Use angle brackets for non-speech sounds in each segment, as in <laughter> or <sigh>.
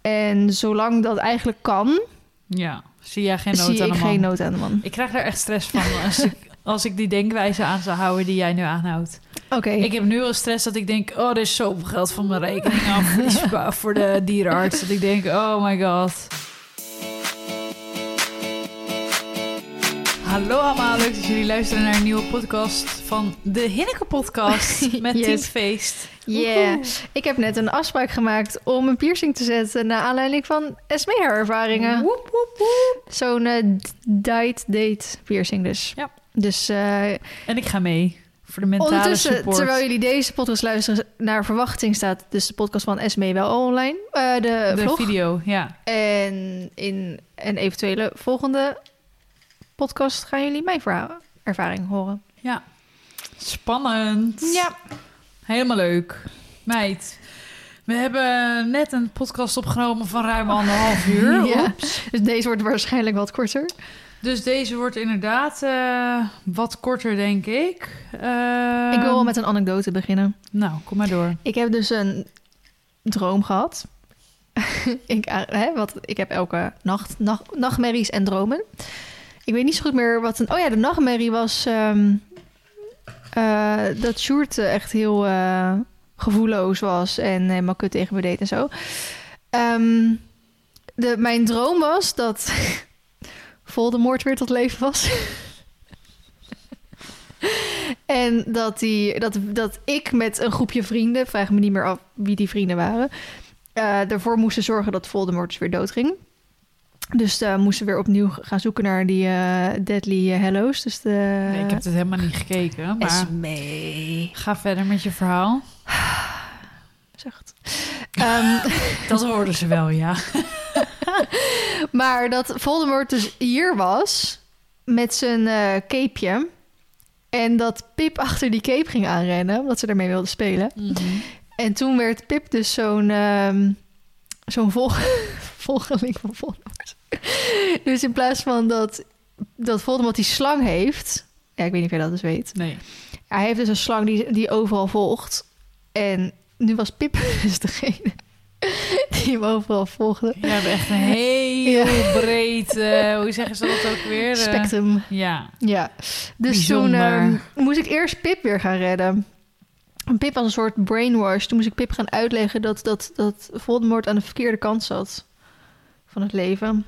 En zolang dat eigenlijk kan, Ja, zie jij geen nood zie aan ik de man? geen nood aan de man. Ik krijg daar echt stress van als ik, <laughs> als ik die denkwijze aan zou houden die jij nu aanhoudt. Oké. Ik heb nu al stress dat ik denk, oh, er is zoveel geld van mijn rekening af <laughs> voor de dierenarts. Dat ik denk, oh my god. Hallo allemaal, leuk dat jullie luisteren naar een nieuwe podcast van de Hinneke podcast <laughs> met Yes. Team Feest. Yeah. Ik heb net een afspraak gemaakt om een piercing te zetten... naar aanleiding van Esme haar ervaringen. Woep, woep, woep. Zo'n eh, diet date piercing dus. Ja. Dus eh, En ik ga mee voor de mentale ondertussen, support. terwijl jullie deze podcast luisteren... naar verwachting staat dus de podcast van Esme wel online. Eh, de, de vlog. video, ja. En in een eventuele volgende podcast gaan jullie mijn verhaal, ervaring horen. Ja. Spannend. Ja. Helemaal leuk. Meid, we hebben net een podcast opgenomen van ruim anderhalf <laughs> uur. Ja. Oeps. Dus deze wordt waarschijnlijk wat korter. Dus deze wordt inderdaad eh, wat korter, denk ik. Eh, ik wil wel met een anekdote beginnen. Nou, kom maar door. Ik heb dus een droom gehad. <laughs> ik, eh, hè, wat, ik heb elke nacht nacht nachtmerries en dromen. Ik weet niet zo goed meer wat een... Oh ja, de nachtmerrie was ehm, eh, dat Sjoerd echt heel eh, gevoelloos was en helemaal kut tegen me deed en zo. Ehm, de, mijn droom was dat <laughs> Voldemort weer tot leven was. <laughs> en dat, die, dat, dat ik met een groepje vrienden, vraag me niet meer af wie die vrienden waren, eh, ervoor moesten zorgen dat Voldemort dus weer doodging. Dus uh, moesten we weer opnieuw gaan zoeken naar die eh, Deadly Hallows. Dus de... Nee, ik heb het helemaal niet gekeken, maar Esme. ga verder met je verhaal. <sighs> Zacht. Ehm, <laughs> Dat hoorden ze wel, ja. <laughs> maar dat Voldemort dus hier was met zijn eh capeje. En dat Pip achter die cape ging aanrennen, omdat ze ermee wilde spelen. En toen werd Pip dus zo'n ehm, zo'n vol <laughs> volgeling van Voldemort. <laughs> dus in plaats van dat, dat Voldemort die slang heeft... Ja, ik weet niet of jij dat dus weet. Nee. Hij heeft dus een slang die, die overal volgt. En nu was Pip <laughs> dus degene die hem overal volgde. Je hebt echt een heel breed, eh, hoe zeggen ze dat ook weer? Eh, Spectrum. ja. Ja. Dus Bijzonder. toen ehm, moest ik eerst Pip weer gaan redden. En Pip was een soort brainwash. Toen moest ik Pip gaan uitleggen dat, dat, dat Voldemort aan de verkeerde kant zat van het leven.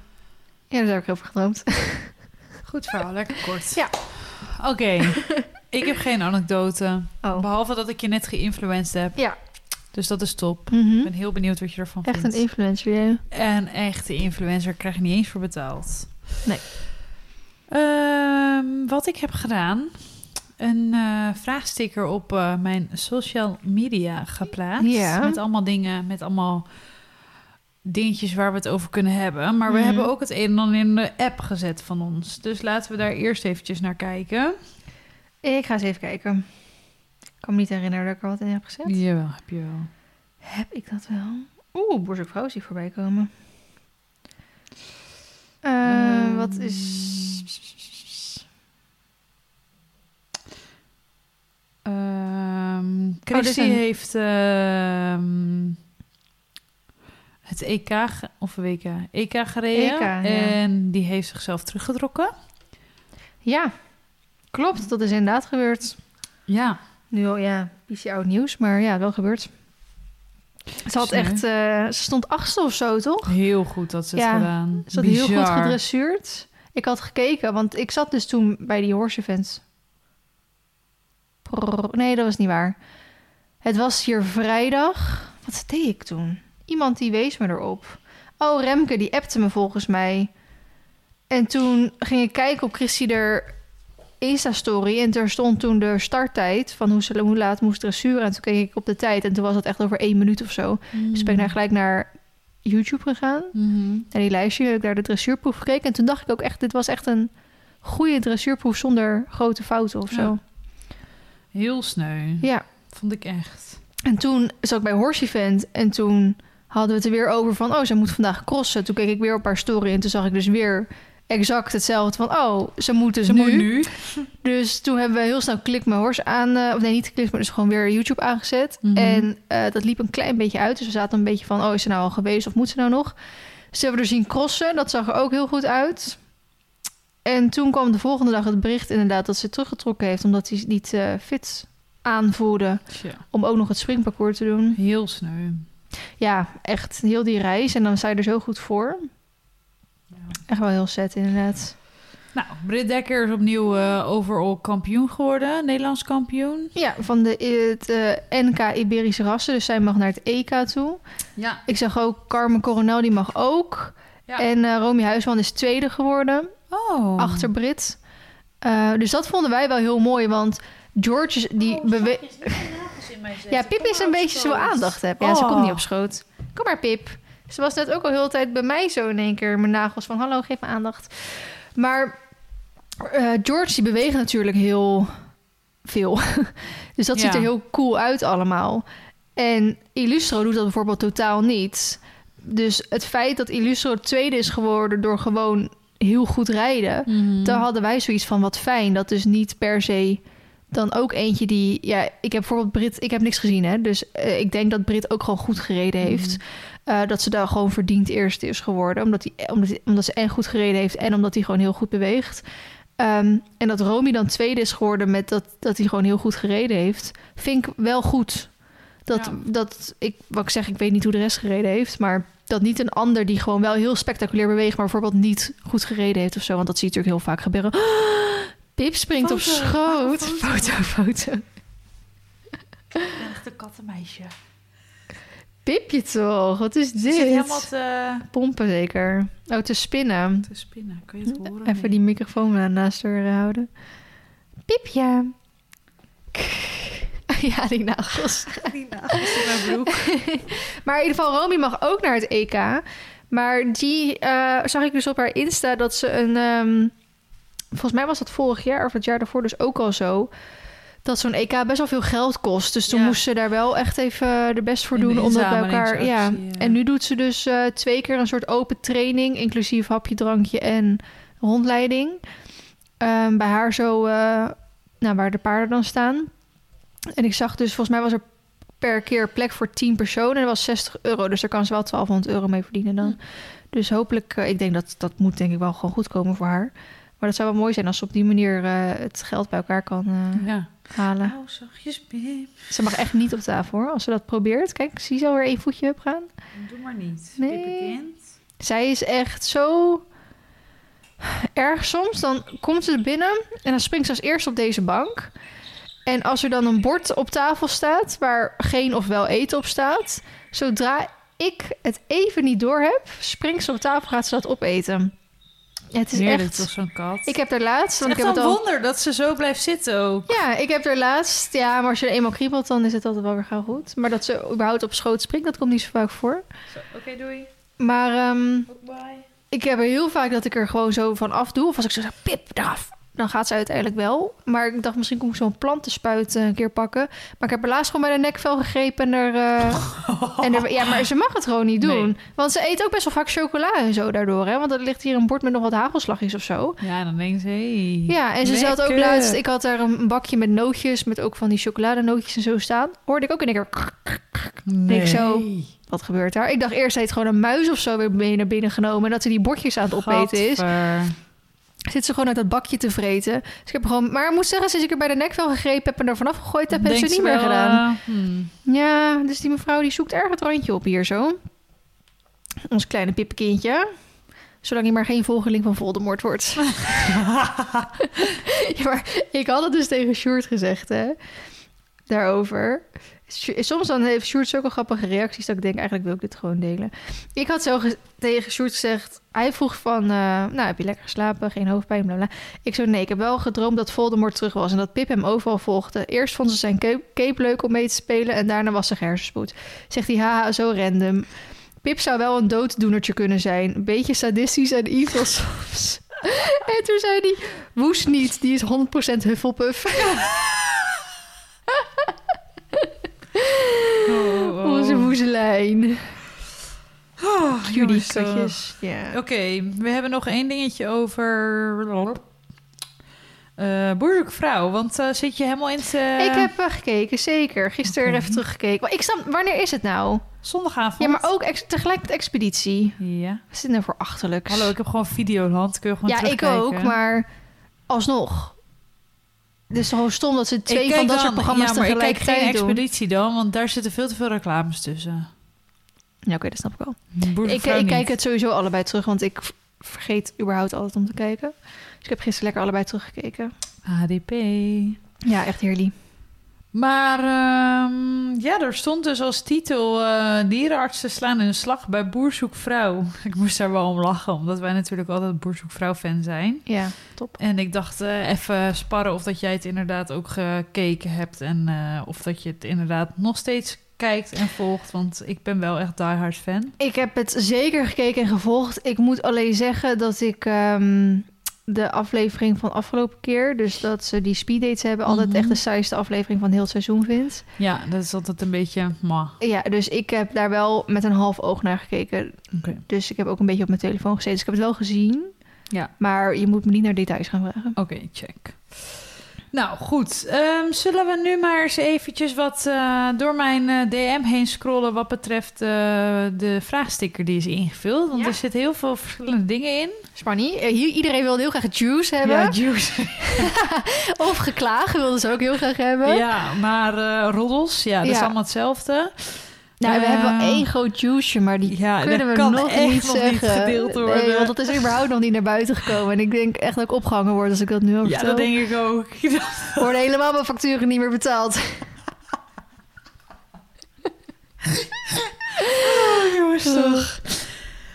Ja, daar heb ik over gedroomd. <laughs> Goed verhaal, lekker kort. Ja. Oké, <laughs> ik heb geen anekdote. Oh. Behalve dat ik je net geïnfluenced heb. Ja. Dus dat is top. Mhm. Ik ben heel benieuwd wat je ervan Echt vindt. een influencer, jij. Een echte influencer krijg je niet eens voor betaald. Nee. Ehm, wat ik heb gedaan. Een eh, vraagsticker op eh, mijn social media geplaatst. Ja. Met allemaal dingen, met allemaal dingetjes waar we het over kunnen hebben. Maar we Mhm. hebben ook het een en ander in de app gezet van ons. Dus laten we daar eerst eventjes naar kijken. Ik ga eens even kijken. Ik kan me niet herinneren dat ik er wat in heb gezet. Jawel, heb je wel. Heb ik dat wel? Oeh, Boers vrouw zie ik voorbij komen. Eh, Ehm. wat is... Ehm een- heeft ehm, het EK, of WK, EK gereden. EK, ja. En die heeft zichzelf teruggetrokken. Ja, klopt. Dat is inderdaad gebeurd. Ja. Nu al, ja, beetje oud nieuws, maar ja, wel gebeurd. Ze had echt... eh, ze stond achtste of zo, toch? Heel goed dat ze het Ja, gedaan. Ze had heel goed gedressuurd. Ik had gekeken, want ik zat dus toen bij die horse events. Nee, dat was niet waar. Het was hier vrijdag. Wat deed ik toen? Iemand die wees me erop. Oh, Remke, die appte me volgens mij. En toen ging ik kijken op Christy er Insta-story. En er stond toen de starttijd van hoe, ze, hoe laat moest dressuren. En toen keek ik op de tijd. En toen was het echt over één minuut of zo. Dus ben ik daar gelijk naar YouTube gegaan. Mhm. En die lijstje heb ik daar de dressuurproef gekeken. En toen dacht ik ook echt, dit was echt een goede dressuurproef zonder grote fouten of zo. Heel sneu. Ja. Vond ik echt. En toen zat ik bij Horse Event en toen hadden we het er weer over van, oh, ze moet vandaag crossen. Toen keek ik weer op haar story en toen zag ik dus weer exact hetzelfde. Van, oh, ze moeten Ze nu. moet nu. <laughs> Dus toen hebben we heel snel Klik mijn Horse aan... eh, of nee, niet Klik, maar dus gewoon weer YouTube aangezet. Mhm. En eh, dat liep een klein beetje uit. Dus we zaten een beetje van, oh, is ze nou al geweest of moet ze nou nog? Dus hebben we er zien crossen. Dat zag er ook heel goed uit. En toen kwam de volgende dag het bericht inderdaad dat ze teruggetrokken heeft... omdat hij niet eh, fit aanvoelde Tja, om ook nog het springparcours te doen. heel sneu. Ja, echt heel die reis. En dan sta je er zo goed voor. Ja. Echt wel heel set inderdaad. Nou, Britt Dekker is opnieuw eh, overall kampioen geworden. Nederlands kampioen. Ja, van de, het eh, NK Iberische rassen. Dus zij mag naar het EK toe. Ja. Ik zag ook Carmen Coronel, die mag ook. Ja. En eh Romy Huisman is tweede geworden, Oh. achter Brit. Eh, dus dat vonden wij wel heel mooi, want George is- Ja, Pip is een beetje zo aandacht hebben. Ja, ze Oh. komt niet op schoot. Kom maar, Pip. Ze was net ook al heel de tijd bij mij zo in één keer. Mijn nagels van, hallo, geef me aandacht. Maar eh, George, die beweegt natuurlijk heel veel. <laughs> dus dat ziet er heel cool uit allemaal. En Illustro doet dat bijvoorbeeld totaal niet. Dus het feit dat Illustro tweede is geworden door gewoon heel goed rijden... Mhm. daar hadden wij zoiets van wat fijn. Dat dus niet per se dan ook eentje die... Ja, ik heb bijvoorbeeld Brit... Ik heb niks gezien, hè. Dus eh, ik denk dat Brit ook gewoon goed gereden heeft. Eh, dat ze daar gewoon verdiend eerste is geworden. Omdat, hij, omdat, omdat ze en goed gereden heeft... en omdat hij gewoon heel goed beweegt. Ehm, en dat Romy dan tweede is geworden... met dat, dat hij gewoon heel goed gereden heeft... vind ik wel goed. Dat, Ja. dat ik, wat ik zeg, ik weet niet hoe de rest gereden heeft... maar dat niet een ander die gewoon wel heel spectaculair beweegt... maar bijvoorbeeld niet goed gereden heeft of zo. Want dat zie je natuurlijk heel vaak gebeuren. Pip springt op schoot. Foto, foto. Echt een kattenmeisje. Pipje toch? Wat is Ze dit? zit helemaal te, Pompen zeker. Oh, te spinnen. te spinnen. Kun je het horen? Even die microfoon eh, naast haar eh, houden. Pipje. <laughs> ja, die nagels. <laughs> die nagels in mijn broek. <laughs> Maar in ieder geval, Romy mag ook naar het EK. Maar die eh, zag ik dus op haar Insta dat ze een... ehm, volgens mij was dat vorig jaar of het jaar daarvoor dus ook al zo... dat zo'n EK best wel veel geld kost. Dus toen Ja. moest ze daar wel echt even de best voor doen... om dat bij elkaar... Ja. inzamelingsactie, ja. En nu doet ze dus eh, twee keer een soort open training... inclusief hapje, drankje en rondleiding. Ehm, bij haar zo... eh, nou, waar de paarden dan staan. En ik zag dus, volgens mij was er per keer plek voor 10 personen. En dat was 60 euro. Dus daar kan ze wel 1200 euro mee verdienen dan. Dus hopelijk, eh, ik denk dat dat moet denk ik wel gewoon goed komen voor haar. Maar dat zou wel mooi zijn als ze op die manier eh, het geld bij elkaar kan eh, Ja. halen. Oh, zachtjes. Ze mag echt niet op tafel hoor, als ze dat probeert. Kijk, zie je zo weer één voetje op gaan. Doe maar niet. Nee. Zij is echt zo erg soms. Dan komt ze er binnen en dan springt ze als eerste op deze bank. En als er dan een bord op tafel staat waar geen of wel eten op staat, zodra ik het even niet door heb, springt ze op tafel, gaat ze dat opeten. Ja, het is Heerlijk, echt. toch zo'n kat? Ik heb er laatst, het want is ik echt heb een het al. wonder dat ze zo blijft zitten ook. Ja, ik heb er laatst. Ja, maar als je er eenmaal kriebelt, dan is het altijd wel weer gauw goed. Maar dat ze überhaupt op schoot springt, dat komt niet zo vaak voor. Oké, doei. Maar ehm, Bye. Ik heb er heel vaak dat ik er gewoon zo van af doe. Of als ik zo zeg, pip, eraf. Dan gaat ze uiteindelijk wel. Maar ik dacht, misschien kom ik zo'n plantenspuit een keer pakken. Maar ik heb er laatst gewoon bij de nekvel gegrepen. En er, eh, en er, ja, maar ze mag het gewoon niet doen. Nee. Want ze eet ook best wel vaak chocola en zo daardoor. Hè? Want er ligt hier een bord met nog wat hagelslagjes of zo. Ja, dan denkt ze, hey, Ja, en ze zat ook laatst... Ik had daar een bakje met nootjes, met ook van die chocoladenootjes en zo staan. Hoorde ik ook in één keer... Nee. ik zo. Wat gebeurt daar? Ik dacht eerst, hij heeft gewoon een muis of zo weer mee naar binnen genomen... en dat ze die bordjes aan het opeten is. Zit ze gewoon uit dat bakje te vreten. Dus ik heb gewoon... Maar ik moet zeggen, sinds ik er bij de nekvel gegrepen heb... en er vanaf gegooid heb, heeft ze het niet meer wel, gedaan. eh, hmm. Ja, dus die mevrouw die zoekt erg het randje op hier zo. Ons kleine pippenkindje. Zolang hij maar geen volgeling van Voldemort wordt. <laughs> <laughs> ja, maar ik had het dus tegen Sjoerd gezegd, hè. Daarover. Soms dan heeft Sjoerd zulke grappige reacties... dat ik denk, eigenlijk wil ik dit gewoon delen. Ik had zo ge- tegen Sjoerd gezegd... Hij vroeg van, eh, nou, heb je lekker geslapen? Geen hoofdpijn, bla bla. Ik zo, nee, ik heb wel gedroomd dat Voldemort terug was... en dat Pip hem overal volgde. Eerst vond ze zijn cape, leuk om mee te spelen... en daarna was ze hersenspoed. Zegt hij, haha, zo random. Pip zou wel een dooddoenertje kunnen zijn. Beetje sadistisch en evil soms. <laughs> en toen zei hij, woest niet, die is 100% Hufflepuff. <laughs> Oh, oh. Onze woezelijn. Oh, toch. katjes. Ja. Oké, we hebben nog één dingetje over... eh Boerzoekvrouw, want eh, zit je helemaal in het... eh, Ik heb eh, gekeken, zeker. Gisteren even teruggekeken. Maar ik snap, wanneer is het nou? Zondagavond. Ja, maar ook ex- tegelijkertijd expeditie. Ja. Wat is dit nou voor achterlijks? Hallo, ik heb gewoon Videoland. Kun je gewoon ja, ik ook, maar alsnog. Het is toch gewoon stom dat ze twee van dat soort programma's ja, maar ik kijk geen doen. expeditie dan, want daar zitten veel te veel reclames tussen. Ja, oké, dat snap ik wel. Boerzoekvrouw Ik, ik kijk het sowieso allebei terug, want ik vergeet überhaupt altijd om te kijken. Dus ik heb gisteren lekker allebei teruggekeken. HDP. Ja, echt heerlijk. Maar ehm, ja, er stond dus als titel... eh, dierenartsen slaan de slag bij Boerzoekvrouw. <laughs> Ik moest daar wel om lachen, omdat wij natuurlijk altijd Boerzoekvrouw-fan zijn. Ja, top. En ik dacht eh, even sparren of dat jij het inderdaad ook gekeken hebt... en eh, of dat je het inderdaad nog steeds kijkt en volgt. Want ik ben wel echt diehard fan. Ik heb het zeker gekeken en gevolgd. Ik moet alleen zeggen dat ik ehm, de aflevering van afgelopen keer... dus dat ze die speeddates hebben... altijd Mhm. echt de saaiste aflevering van heel het seizoen vind. Ja, dat is altijd een beetje... Ma. Ja, dus ik heb daar wel met een half oog naar gekeken. Oké. Dus ik heb ook een beetje op mijn telefoon gezeten. Dus ik heb het wel gezien. Ja. Maar je moet me niet naar details gaan vragen. Oké, check. Nou, goed. Ehm, zullen we nu maar eens eventjes wat eh, door mijn eh, DM heen scrollen... wat betreft eh, de vraagsticker die is ingevuld? Want Ja. er zitten heel veel verschillende dingen in. Spanny, hier, iedereen wilde heel graag juice hebben. Ja, juice. <laughs> Of geklaag wilden ze ook heel graag hebben. ja, maar roddels, ja, dat is allemaal hetzelfde. Nou, we hebben wel één groot juice, maar die Ja, kunnen we kan nog echt niet nog niet gedeeld worden. Nee, want dat is überhaupt nog niet naar buiten gekomen. En ik denk echt dat ik opgehangen word als ik dat nu over Ja, vertel. dat denk ik ook. <laughs> Worden helemaal mijn facturen niet meer betaald. Oh, jongens, toch.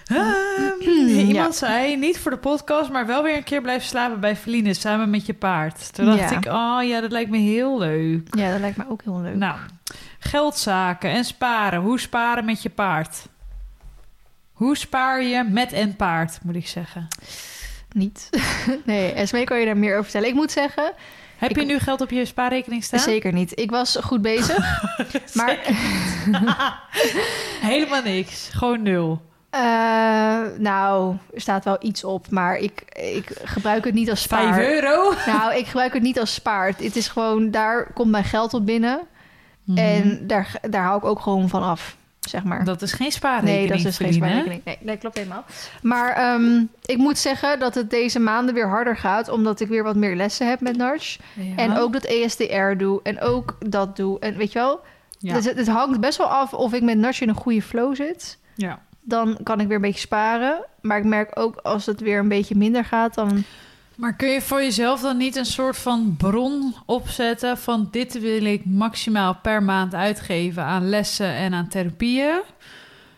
Ehm, iemand ja. zei, niet voor de podcast, maar wel weer een keer blijven slapen bij Feline samen met je paard. Toen dacht Ja. ik, oh ja, dat lijkt me heel leuk. Ja, dat lijkt me ook heel leuk. Nou, geldzaken en sparen. Hoe sparen met je paard? Hoe spaar je met en paard, moet ik zeggen. Niet. <laughs> nee, Esmee kan je daar meer over vertellen. Ik moet zeggen, Heb Ik- je nu geld op je spaarrekening staan? zeker niet. Ik was goed bezig. <laughs> maar Helemaal niks. Gewoon nul. eh, nou, er staat wel iets op. Maar ik, ik gebruik het niet als spaar. Vijf euro? Nou, ik gebruik het niet als spaart. Het is gewoon, daar komt mijn geld op binnen. Mhm. En daar, daar hou ik ook gewoon van af, zeg maar. Dat is geen spaarrekening, nee, dat is geen spaarrekening. Nee, dat klopt helemaal. Maar ehm, ik moet zeggen dat het deze maanden weer harder gaat... omdat ik weer wat meer lessen heb met Narch. Ja. En ook dat ESDR doe en ook dat doe. En weet je wel, Ja. dus het, het hangt best wel af of ik met Narch in een goede flow zit. ja. Dan kan ik weer een beetje sparen. Maar ik merk ook als het weer een beetje minder gaat, dan... Maar kun je voor jezelf dan niet een soort van bron opzetten van dit wil ik maximaal per maand uitgeven aan lessen en aan therapieën,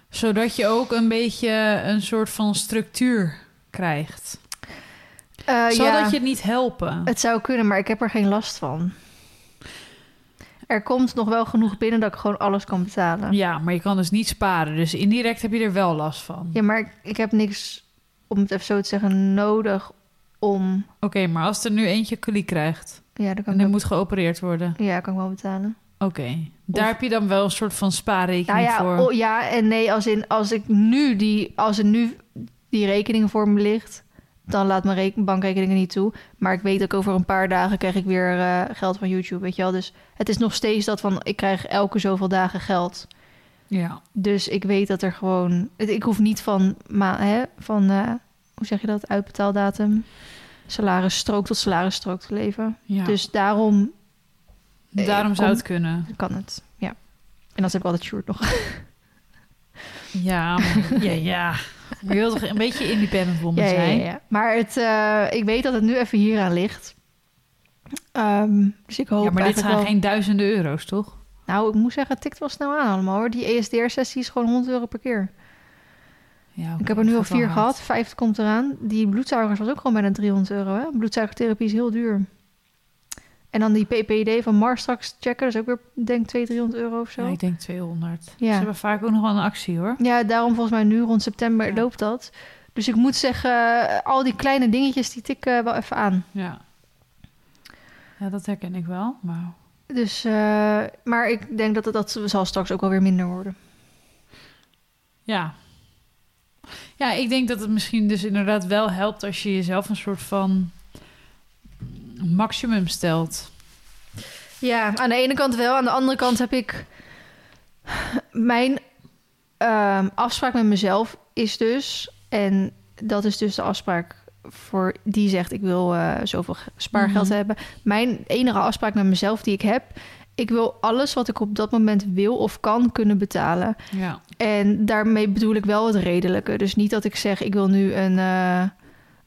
zodat je ook een beetje een soort van structuur krijgt. eh, Zal ja, dat je niet helpen? Het zou kunnen, maar ik heb er geen last van. Er komt nog wel genoeg binnen dat ik gewoon alles kan betalen. Ja, maar je kan dus niet sparen, dus indirect heb je er wel last van. Ja, maar ik, ik heb niks, om het even zo te zeggen, nodig om... Oké, maar als er nu eentje kliek krijgt Ja, dan kan en er wel, moet geopereerd worden, ja, kan ik wel betalen. oké, daar Of- heb je dan wel een soort van spaarrekening Nou ja, voor. oh, ja en nee, als, in, als ik nu die, als er nu die rekening voor me ligt, dan laat mijn reken- bankrekening er niet toe. Maar ik weet ik over een paar dagen krijg ik weer eh, geld van YouTube, weet je wel. Dus het is nog steeds dat van, ik krijg elke zoveel dagen geld. Ja, Dus ik weet dat er gewoon... Ik hoef niet van, ma, hè, van eh, hoe zeg je dat, uitbetaaldatum, salarisstrook tot salarisstrook te leven. ja. Dus daarom eh, daarom zou het kunnen. kan het, ja. En dan heb ik altijd Sjoerd nog. <laughs> Ja, maar- ja, ja. Je wilt toch een beetje independent woman Ja, zijn? ja, ja. Maar het, eh, ik weet dat het nu even hier aan ligt. Ehm, dus ik hoop Ja, maar dit wel... geen duizenden euro's, toch? Nou, ik moet zeggen, het tikt wel snel aan allemaal hoor. Die ESDR-sessie is gewoon 100 euro per keer. Ja, ik heb er nu al vier gehad, vijf komt eraan. Die bloedzuigers was ook gewoon bijna 300 euro. Hè? Bloedzuigertherapie is heel duur. En dan die PPD van Mars straks checken, dat is ook weer, denk ik, 200, 300 euro of zo. Ja, Ja, ik denk 200. Ja. Ze hebben vaak ook nog wel een actie, hoor. daarom volgens mij nu rond september Ja. loopt dat. Dus ik moet zeggen, al die kleine dingetjes, die tikken wel even aan. Ja. Ja, dat herken ik wel. Maar Dus, eh, maar ik denk dat het, dat zal straks ook wel weer minder worden. ja. Ja, ik denk dat het misschien dus inderdaad wel helpt als je jezelf een soort van maximum stelt. Ja, aan de ene kant wel. Aan de andere kant heb ik... Mijn ehm, afspraak met mezelf is dus... En dat is dus de afspraak voor die zegt... ik wil eh, zoveel spaargeld Mhm. hebben. Mijn enige afspraak met mezelf die ik heb... ik wil alles wat ik op dat moment wil of kan kunnen betalen. Ja. En daarmee bedoel ik wel het redelijke. Dus niet dat ik zeg, ik wil nu een eh,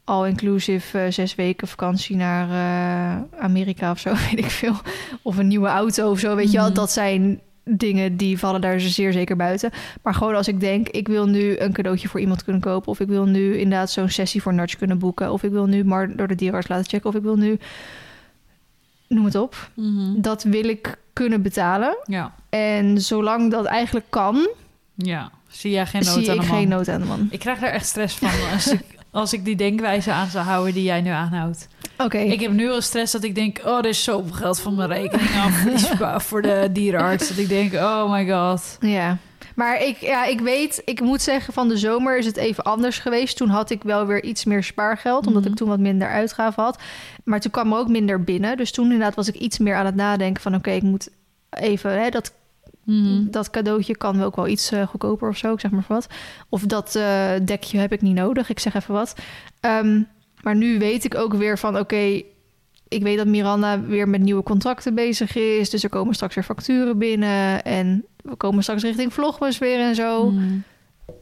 all-inclusive eh, zes weken vakantie naar eh, Amerika of zo, <laughs> weet ik veel. Of een nieuwe auto of zo, weet je wel. Mhm. Dat zijn dingen die vallen daar zeer zeker buiten. Maar gewoon als ik denk, ik wil nu een cadeautje voor iemand kunnen kopen... of ik wil nu inderdaad zo'n sessie voor Nudge kunnen boeken... of ik wil nu maar door de dierenarts laten checken... of ik wil nu, noem het op, Mhm. dat wil ik kunnen betalen. Ja. En zolang dat eigenlijk kan, Ja. Zie jij geen nood zie aan ik de man? geen nood aan de man. Ik krijg daar echt stress van als ik, <laughs> als ik die denkwijze aan zou houden die jij nu aanhoudt. Oké. Ik heb nu al stress dat ik denk, oh, er is zoveel geld van mijn rekening af <laughs> voor de dierenarts. Dat ik denk, oh my god. Ja. Maar ik, ja, ik weet, ik moet zeggen, van de zomer is het even anders geweest. Toen had ik wel weer iets meer spaargeld, omdat Mhm. ik toen wat minder uitgaven had. Maar toen kwam er ook minder binnen. Dus toen inderdaad was ik iets meer aan het nadenken van... oké, ik moet even, hè, dat, Mhm. dat cadeautje kan wel ook wel iets eh, goedkoper of zo, ik zeg maar wat. Of dat eh, dekje heb ik niet nodig, ik zeg even wat. Ehm, maar nu weet ik ook weer van, oké... ik weet dat Miranda weer met nieuwe contracten bezig is. Dus er komen straks weer facturen binnen. En we komen straks richting Vlogmas weer en zo. Mhm.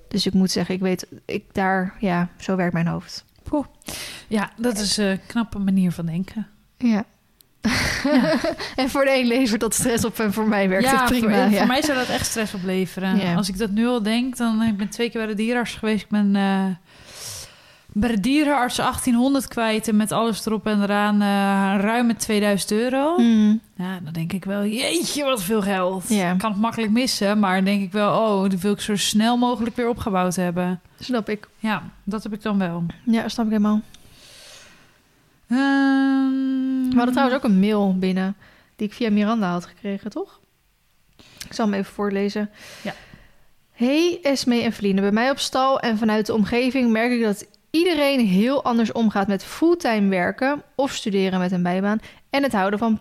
Dus ik moet zeggen, ik weet, ik daar, ja, zo werkt mijn hoofd. Ja, dat is een knappe manier van denken. Ja. <laughs> en voor de een levert dat stress op en voor mij werkt ja, het prima. Voor, ja. voor mij zou dat echt stress opleveren. Als ik dat nu al denk, dan ik ben twee keer bij de dierenarts geweest. Ik ben eh, bij de dierenarts 1800 kwijt en met alles erop en eraan eh ruim 2000 euro. Hmm. Ja, dan denk ik wel, jeetje, wat veel geld. Ja. Ik kan het makkelijk missen, maar dan denk ik wel, oh, dat wil ik zo snel mogelijk weer opgebouwd hebben. Snap ik. Ja, dat heb ik dan wel. Ja, snap ik helemaal. Ehm, We hadden trouwens ook een mail binnen die ik via Miranda had gekregen, toch? Ik zal hem even voorlezen. Ja. Hey Esme en Vliene, bij mij op stal en vanuit de omgeving merk ik dat iedereen heel anders omgaat met fulltime werken of studeren met een bijbaan en het houden van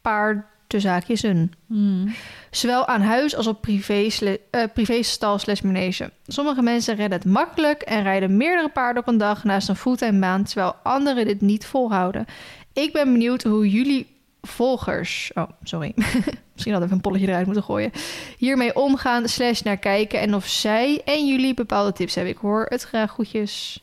paardenzaakjes een. Hmm. Zowel aan huis als op privé sle- eh, privéstal slash manege. Sommige mensen redden het makkelijk en rijden meerdere paarden op een dag naast een fulltime baan, terwijl anderen dit niet volhouden. Ik ben benieuwd hoe jullie volgers, oh sorry, <laughs> misschien hadden we een polletje eruit moeten gooien, hiermee omgaan slash naar kijken en of zij en jullie bepaalde tips hebben. Ik hoor het graag goedjes.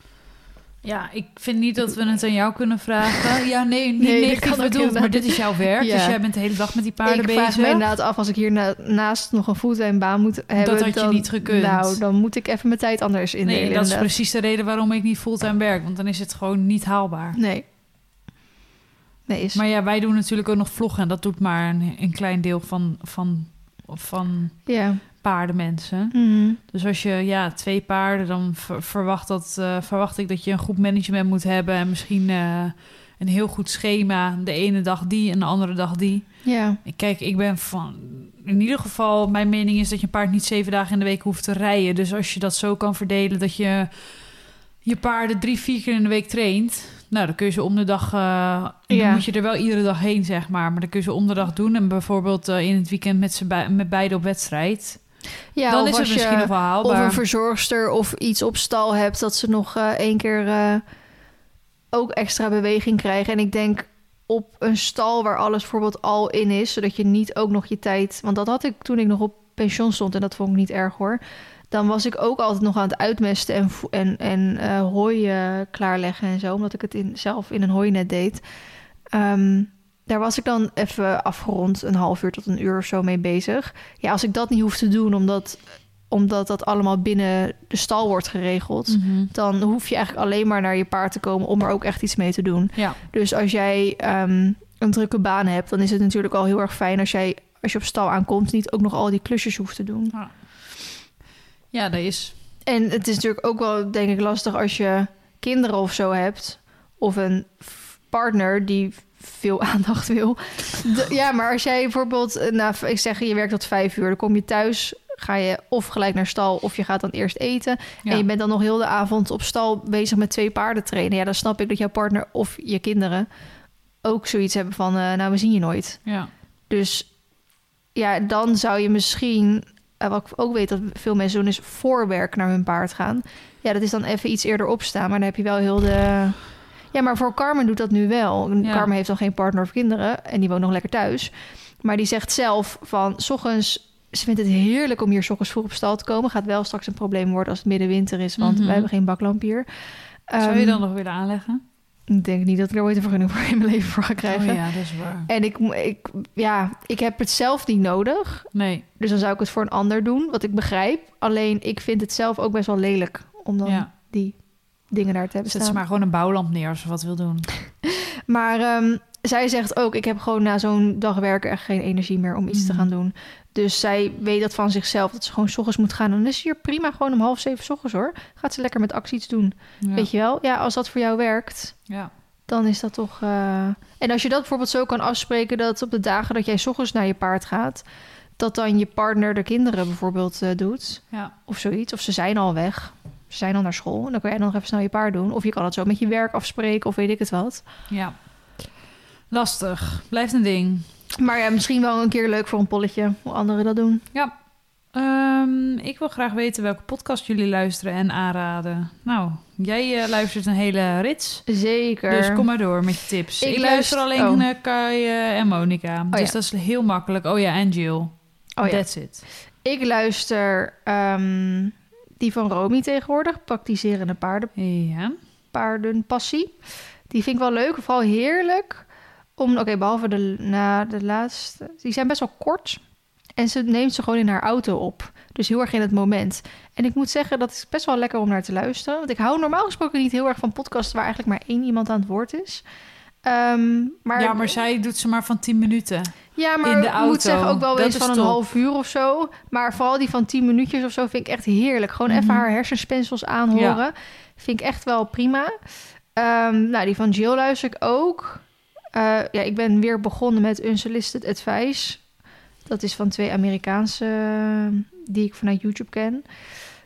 Ja, ik vind niet dat we het aan jou kunnen vragen. <laughs> Ja, nee, niet Nee, dat negatief bedoeld, maar dit is jouw werk. Ja. Dus jij bent de hele dag met die paarden ik bezig. vraag me inderdaad af als ik hiernaast nog een fulltime baan moet hebben. had je dan, niet gekund. Nou, dan moet ik even mijn tijd anders indelen. Nee, dat is precies de reden waarom ik niet fulltime werk. Want dan is het gewoon niet haalbaar. Nee. Nee, is... Maar ja, wij doen natuurlijk ook nog vloggen. En dat doet maar een, een klein deel van, van, van Ja. Paardenmensen. Mhm. Dus als je ja, twee paarden, dan ver- verwacht, dat, eh, verwacht ik dat je een goed management moet hebben. En misschien eh, een heel goed schema. De ene dag die en de andere dag die. Ja. Kijk, ik ben van. In ieder geval, mijn mening is dat je een paard niet zeven dagen in de week hoeft te rijden. Dus als je dat zo kan verdelen dat je je paarden drie, vier keer in de week traint. Nou, dan kun je ze om de dag. eh, dan Ja. moet je er wel iedere dag heen, zeg maar. Maar dan kun je ze om de dag doen. En bijvoorbeeld in het weekend met, ze bij, met beide op wedstrijd. Ja dan of is het misschien je nog wel of een verzorgster of iets op stal hebt... dat ze nog eh, één keer eh, ook extra beweging krijgen. En ik denk op een stal waar alles bijvoorbeeld al in is... zodat je niet ook nog je tijd... want dat had ik toen ik nog op pensioen stond... en dat vond ik niet erg hoor... dan was ik ook altijd nog aan het uitmesten en, en, en eh, hooi klaarleggen en zo... omdat ik het in, zelf in een hooinet deed... Ehm, daar was ik dan even afgerond een half uur tot een uur of zo mee bezig. Ja, als ik dat niet hoef te doen, omdat, omdat dat allemaal binnen de stal wordt geregeld, Mhm. dan hoef je eigenlijk alleen maar naar je paard te komen om er ook echt iets mee te doen. Ja, Dus als jij ehm, een drukke baan hebt, dan is het natuurlijk al heel erg fijn als jij, als je op stal aankomt, niet ook nog al die klusjes hoeft te doen. ja, dat is. En het is natuurlijk ook wel, denk ik, lastig als je kinderen of zo hebt. Of een partner die veel <laughs> aandacht wil. De- ja, maar als jij bijvoorbeeld, eh, nou, ik zeg, je werkt tot vijf uur, dan kom je thuis ga je of gelijk naar stal of je gaat dan eerst eten. Ja. En je bent dan nog heel de avond op stal bezig met twee paarden trainen. Ja, dan snap ik dat jouw partner of je kinderen ook zoiets hebben van, eh, nou, we zien je nooit. ja. Dus ja, dan zou je misschien, eh, wat ik ook weet dat veel mensen doen, is voor werk naar hun paard gaan. Ja, dat is dan even iets eerder opstaan, maar dan heb je wel heel de... Ja, maar voor Carmen doet dat nu wel. Ja. Carmen heeft dan geen partner of kinderen en die woont nog lekker thuis. Maar die zegt zelf van, s ochtends, ze vindt het heerlijk om hier 's ochtends vroeg op stal te komen. Gaat wel straks een probleem worden als het middenwinter is, want Mhm. we hebben geen baklamp hier. Zou je Ehm, dan nog willen aanleggen? Ik denk niet dat ik er ooit een vergunning voor in mijn leven voor ga krijgen. Oh ja, dat is waar. En ik, ik, ja, ik heb het zelf niet nodig. Nee, Dus dan zou ik het voor een ander doen, wat ik begrijp. Alleen ik vind het zelf ook best wel lelijk om dan ja. die dingen daar te hebben Zet ze maar gewoon een bouwlamp neer als ze wat wil doen. <laughs> Maar ehm, zij zegt ook, ik heb gewoon na zo'n dag werken echt geen energie meer om iets te Mhm. gaan doen. Dus zij weet dat van zichzelf, dat ze gewoon 's ochtends moet gaan. En dan is ze hier prima gewoon om half zeven 's ochtends hoor. Gaat ze lekker met actie iets doen. Ja. Weet je wel? Ja, als dat voor jou werkt, Ja. dan is dat toch... eh, En als je dat bijvoorbeeld zo kan afspreken... dat op de dagen dat jij 's ochtends naar je paard gaat... dat dan je partner de kinderen bijvoorbeeld eh, doet... ja. of zoiets. Of ze zijn al weg. Ze zijn al naar school. En dan kan jij nog even snel je paard doen. Of je kan het zo met je werk afspreken of weet ik het wat. Ja. Lastig. Blijft een ding. Maar ja, misschien wel een keer leuk voor een polletje hoe anderen dat doen. Ja. Ehm, ik wil graag weten welke podcast jullie luisteren en aanraden. Nou, jij eh, luistert een hele rits. Zeker. Dus kom maar door met je tips. Ik Ik, luister luister- alleen oh. naar Kai eh, en Monica. dus ja. dat is heel makkelijk. Oh ja, en Jill. oh ja. That's it. Ik luister ehm, die van Romy tegenwoordig. Praktiserende paarden, Ja. paardenpassie. Die vind ik wel leuk. Vooral heerlijk. Om, oké, behalve de, na de laatste. Die zijn best wel kort. En ze neemt ze gewoon in haar auto op. Dus heel erg in het moment. En ik moet zeggen, dat is best wel lekker om naar te luisteren. Want ik hou normaal gesproken niet heel erg van podcasts... waar eigenlijk maar één iemand aan het woord is. Ehm, maar, ja, maar zij doet ze maar van 10 minuten. Ja, maar in de ik moet auto. zeggen ook wel Dat eens van een half uur of zo. Maar vooral die van 10 minuutjes of zo vind ik echt heerlijk. Gewoon even Mhm. haar hersenspinsels aanhoren. Vind ik echt wel prima. Ehm, nou, die van Jill luister ik ook. Eh, ja, ik ben weer begonnen met Unsolicited Advice. Dat is van twee Amerikaanse eh, die ik vanuit YouTube ken.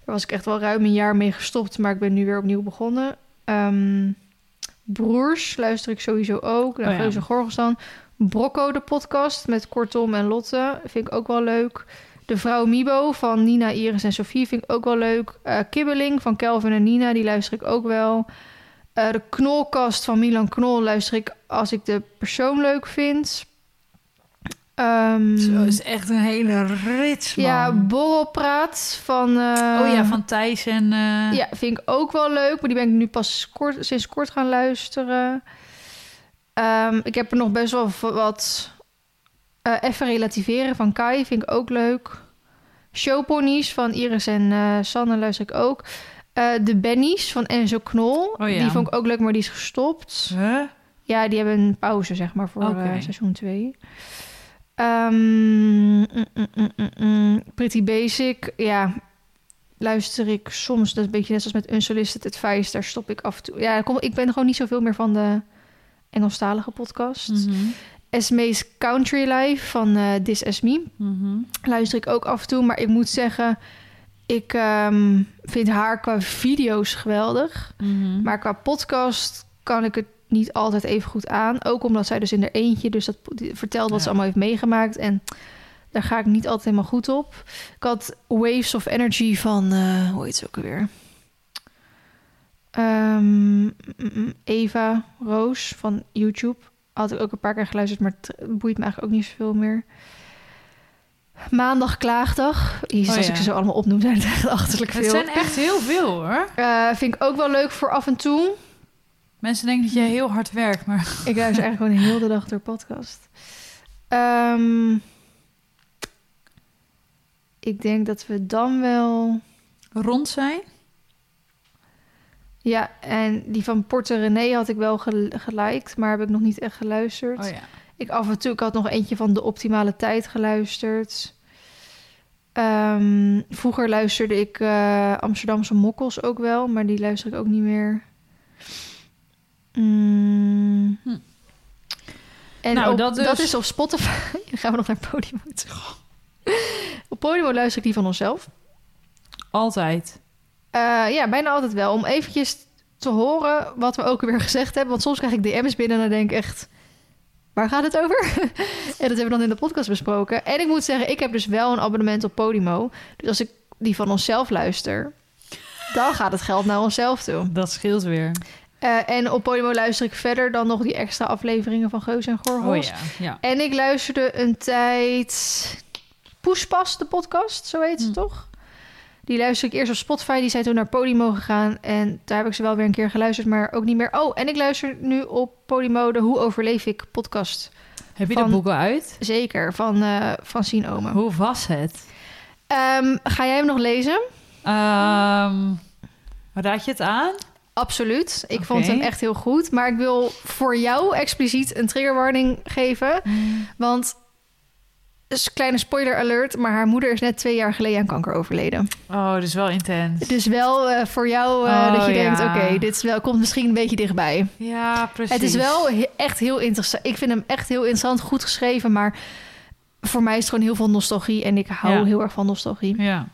Daar was ik echt wel ruim een jaar mee gestopt, maar ik ben nu weer opnieuw begonnen. Ehm, Broers luister ik sowieso ook. Oh De ja. Gorgels dan. Brocco, de podcast met Kortom en Lotte. Vind ik ook wel leuk. De Vrouw Mibo van Nina, Iris en Sofie vind ik ook wel leuk. Eh, Kibbeling van Kelvin en Nina, die luister ik ook wel. Eh, de Knolkast van Milan Knol luister ik als ik de persoon leuk vind. Ehm, Zo is echt een hele rits, man. ja, Borrelpraat van... eh, oh ja, van Thijs en... eh, ja, vind ik ook wel leuk. Maar die ben ik nu pas kort, sinds kort gaan luisteren. Ehm, ik heb er nog best wel wat... eh, even relativeren van Kai vind ik ook leuk. Showponies van Iris en Sanne luister ik ook. De Bennies van Enzo Knol. Oh ja. Die vond ik ook leuk, maar die is gestopt. Huh? Ja, die hebben een pauze, zeg maar, voor seizoen 2. Mm, mm, mm, mm, mm. Pretty Basic, ja, luister ik soms. Dat is een beetje net als met Unsolicited Advice. Daar stop ik af en toe. Ja, ik ben gewoon niet zoveel meer van de Engelstalige podcast. Mhm. Esme's Country Life van eh This Is Me Mhm. luister ik ook af en toe. Maar ik moet zeggen, ik ehm, vind haar qua video's geweldig. Mhm. Maar qua podcast kan ik het niet altijd even goed aan. Ook omdat zij dus in er eentje dus dat vertelt wat Ja. ze allemaal heeft meegemaakt. En daar ga ik niet altijd helemaal goed op. Ik had Waves of Energy van, eh, hoe heet ze ook alweer? Ehm, mm, mm, Eva Roos van YouTube. Had ik ook een paar keer geluisterd, maar het boeit me eigenlijk ook niet zoveel meer. Maandag klaagdag. Jezus, Oh als ja. ik ze zo allemaal opnoem, zijn het echt achterlijk veel. Het zijn echt heel veel, hoor. Eh, vind ik ook wel leuk voor af en toe. Mensen denken dat jij heel hard werkt, maar... <laughs> Ik luister eigenlijk gewoon heel de dag door podcast. Ehm, ik denk dat we dan wel... Rond zijn? Ja, en die van Porte René had ik wel gel- geliked, maar heb ik nog niet echt geluisterd. Oh ja. Ik af en toe, ik had nog eentje van De Optimale Tijd geluisterd. Ehm, vroeger luisterde ik eh, Amsterdamse Mokkels ook wel, maar die luister ik ook niet meer. Mm. Hm. En Nou, op- dat dat, dus. is op Spotify. <laughs> Dan gaan we nog naar Podium toe. <laughs> Op Podimo luister ik die van onszelf. Altijd. Eh, ja, bijna altijd wel. Om eventjes te horen wat we ook weer gezegd hebben. Want soms krijg ik DM's binnen en dan denk ik echt... Waar gaat het over? <laughs> en dat hebben we dan in de podcast besproken. En ik moet zeggen, ik heb dus wel een abonnement op Podimo. Dus als ik die van onszelf luister... dan gaat het geld naar onszelf toe. Dat scheelt weer. Eh, en op Podimo luister ik verder dan nog die extra afleveringen van Geus en Gorgels. Oh ja, ja. En ik luisterde een tijd Poespas, de podcast, zo heet ze Hm. toch? Die luisterde ik eerst op Spotify, die zijn toen naar Podimo gegaan. En daar heb ik ze wel weer een keer geluisterd, maar ook niet meer. Oh, en ik luister nu op Podimo de Hoe Overleef ik podcast. Heb je Van- dat boek al uit? Zeker, van uh, Francine Omen. Hoe was het? Ehm, ga jij hem nog lezen? Ehm raad je het aan? Absoluut. Ik vond hem echt heel goed. Maar ik wil voor jou expliciet een triggerwarning geven. Want, dus kleine spoiler alert, maar haar moeder is net twee jaar geleden aan kanker overleden. Oh, is wel intens. Dus wel eh, voor jou eh, Oh, dat je ja. denkt, oké, dit is wel, komt misschien een beetje dichtbij. Ja, precies. Het is wel he- echt heel interessant. Ik vind hem echt heel interessant, goed geschreven, maar voor mij is het gewoon heel veel nostalgie en ik hou Ja. heel erg van nostalgie. Ja.